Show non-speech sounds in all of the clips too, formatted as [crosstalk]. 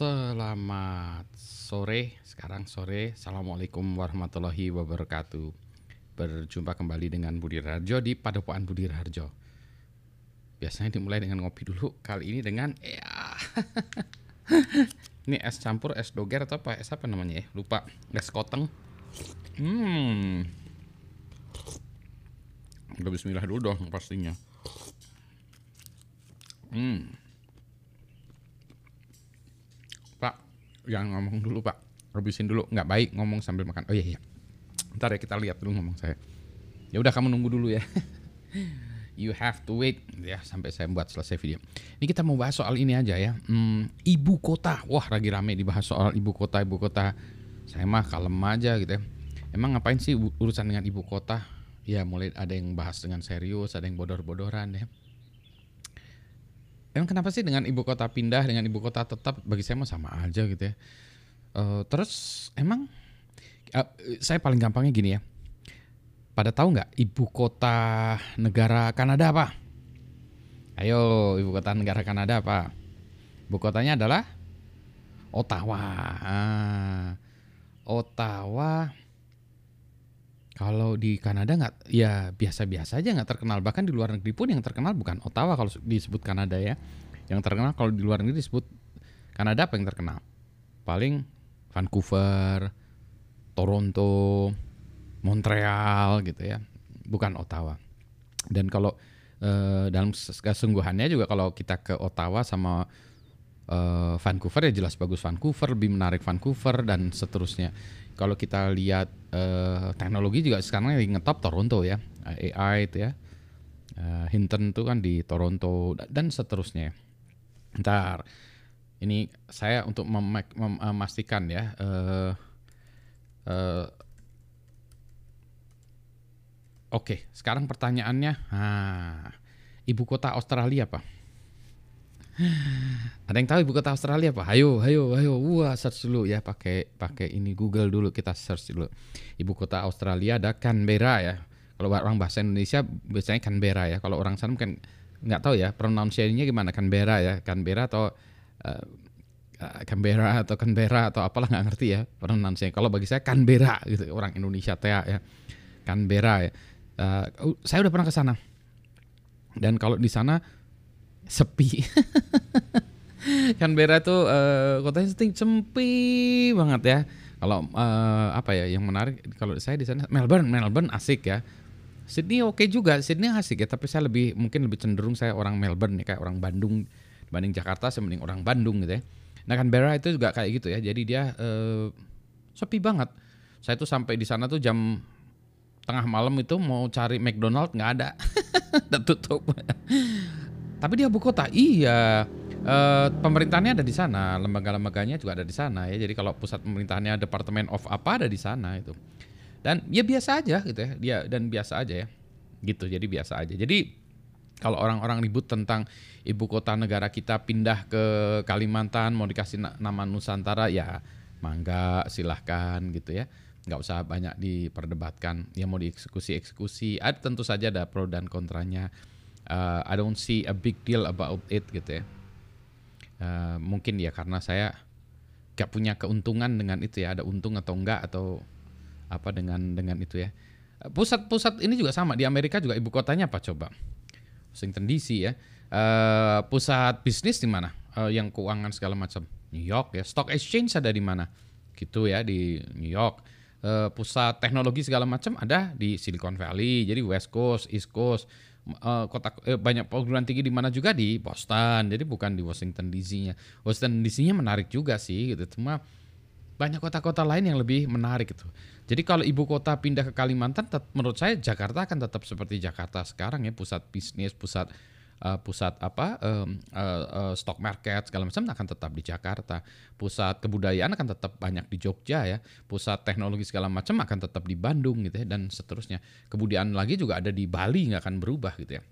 Selamat sore, sekarang sore. Assalamualaikum warahmatullahi wabarakatuh. Berjumpa kembali dengan Budi Raharjo di Padepokan Budi Raharjo. Biasanya dimulai dengan ngopi dulu, kali ini dengan ya. [laughs] ini es campur, es doger atau apa? Es apa namanya ya? Lupa. Es koteng. Hmm. Bismillah dulu dong pastinya. Hmm. Pak, jangan ngomong dulu Pak. Habisin dulu, nggak baik ngomong sambil makan. Oh iya iya. Ntar ya kita lihat dulu ngomong saya. Ya udah kamu nunggu dulu ya. [laughs] you have to wait ya sampai saya buat selesai video. Ini kita mau bahas soal ini aja ya. Hmm, ibu kota. Wah, lagi rame dibahas soal ibu kota, ibu kota. Saya mah kalem aja gitu ya. Emang ngapain sih urusan dengan ibu kota? Ya mulai ada yang bahas dengan serius, ada yang bodor-bodoran ya. Emang kenapa sih dengan ibu kota pindah dengan ibu kota tetap bagi saya mah sama aja gitu ya. Uh, terus emang uh, saya paling gampangnya gini ya. Pada tahu nggak ibu kota negara Kanada apa? Ayo ibu kota negara Kanada apa? Ibu kotanya adalah Ottawa. Ah, Ottawa kalau di Kanada nggak, ya biasa-biasa aja nggak terkenal. Bahkan di luar negeri pun yang terkenal bukan Ottawa kalau disebut Kanada ya. Yang terkenal kalau di luar negeri disebut Kanada apa yang terkenal? Paling Vancouver, Toronto, Montreal gitu ya. Bukan Ottawa. Dan kalau eh, dalam kesungguhannya juga kalau kita ke Ottawa sama eh, Vancouver ya jelas bagus Vancouver, lebih menarik Vancouver dan seterusnya. Kalau kita lihat uh, teknologi juga sekarang lagi ngetop Toronto ya AI itu ya. Uh, Hinton itu kan di Toronto dan seterusnya. Ntar ini saya untuk memastikan ya uh, uh, oke sekarang pertanyaannya ah, ibu kota Australia apa ada yang tahu ibu kota Australia apa? Hayo, hayo, hayo. Wah, search dulu ya pakai pakai ini Google dulu kita search dulu. Ibu kota Australia ada Canberra ya. Kalau orang bahasa Indonesia biasanya Canberra ya. Kalau orang sana mungkin nggak tahu ya pronunciasinya gimana Canberra ya. Canberra atau uh, Canberra atau Canberra atau apalah nggak ngerti ya pronunciasinya. Kalau bagi saya Canberra gitu orang Indonesia teh ya. Canberra ya. Uh, saya udah pernah ke sana. Dan kalau di sana sepi. [laughs] Canberra tuh uh, kotanya sepi banget ya. Kalau uh, apa ya yang menarik kalau saya di sana Melbourne, Melbourne asik ya. Sydney oke okay juga, Sydney asik ya, tapi saya lebih mungkin lebih cenderung saya orang Melbourne nih kayak orang Bandung dibanding Jakarta saya mending orang Bandung gitu ya. Nah Canberra itu juga kayak gitu ya. Jadi dia uh, sepi banget. Saya tuh sampai di sana tuh jam tengah malam itu mau cari McDonald nggak ada, [laughs] udah tutup. Tapi dia ibu kota, iya. E, pemerintahnya ada di sana, lembaga-lembaganya juga ada di sana ya. Jadi kalau pusat pemerintahnya Departemen of apa ada di sana itu. Dan ya biasa aja gitu ya. Dia dan biasa aja ya. Gitu. Jadi biasa aja. Jadi kalau orang-orang ribut tentang ibu kota negara kita pindah ke Kalimantan mau dikasih nama Nusantara ya mangga silahkan gitu ya nggak usah banyak diperdebatkan ya mau dieksekusi eksekusi ada tentu saja ada pro dan kontranya uh, I don't see a big deal about it gitu ya. Uh, mungkin ya karena saya gak punya keuntungan dengan itu ya, ada untung atau enggak atau apa dengan dengan itu ya. Pusat-pusat ini juga sama di Amerika juga ibu kotanya apa coba? Washington DC ya. Uh, pusat bisnis di mana? Uh, yang keuangan segala macam. New York ya. Stock exchange ada di mana? Gitu ya di New York. Uh, pusat teknologi segala macam ada di Silicon Valley. Jadi West Coast, East Coast uh, kota eh, banyak perguruan tinggi di mana juga di Boston. Jadi bukan di Washington DC-nya. Washington DC-nya menarik juga sih gitu. Cuma banyak kota-kota lain yang lebih menarik gitu. Jadi kalau ibu kota pindah ke Kalimantan, menurut saya Jakarta akan tetap seperti Jakarta sekarang ya, pusat bisnis, pusat uh, pusat apa uh, uh, stock market segala macam akan tetap di Jakarta. Pusat kebudayaan akan tetap banyak di Jogja ya. Pusat teknologi segala macam akan tetap di Bandung gitu ya dan seterusnya. Kebudayaan lagi juga ada di Bali nggak akan berubah gitu ya.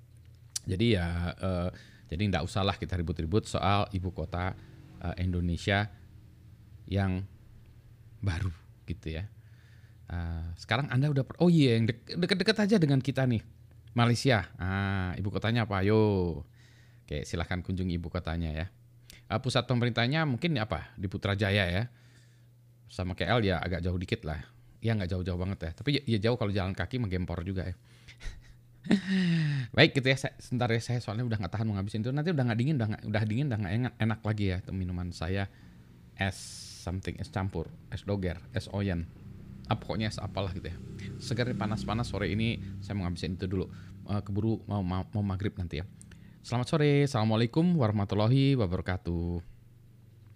Jadi ya uh, jadi nggak usahlah kita ribut-ribut soal ibu kota uh, Indonesia yang baru gitu ya. Uh, sekarang Anda udah oh iya yang deket-deket aja dengan kita nih Malaysia. Ah, ibu kotanya apa? Ayo. Oke, silahkan kunjungi ibu kotanya ya. Uh, pusat pemerintahnya mungkin apa di Putrajaya ya. Sama KL ya agak jauh dikit lah. Ya nggak jauh-jauh banget ya. Tapi ya, ya jauh kalau jalan kaki menggempor juga ya. [laughs] Baik gitu ya, saya, sebentar ya saya soalnya udah nggak tahan mau ngabisin itu. Nanti udah nggak dingin, udah gak, udah dingin, udah nggak enak, enak lagi ya minuman saya es something es campur, es doger, es oyen. Ah, pokoknya apalah gitu ya. Segar panas-panas sore ini saya mau ngabisin itu dulu. Uh, keburu mau, mau mau maghrib nanti ya. Selamat sore, assalamualaikum warahmatullahi wabarakatuh.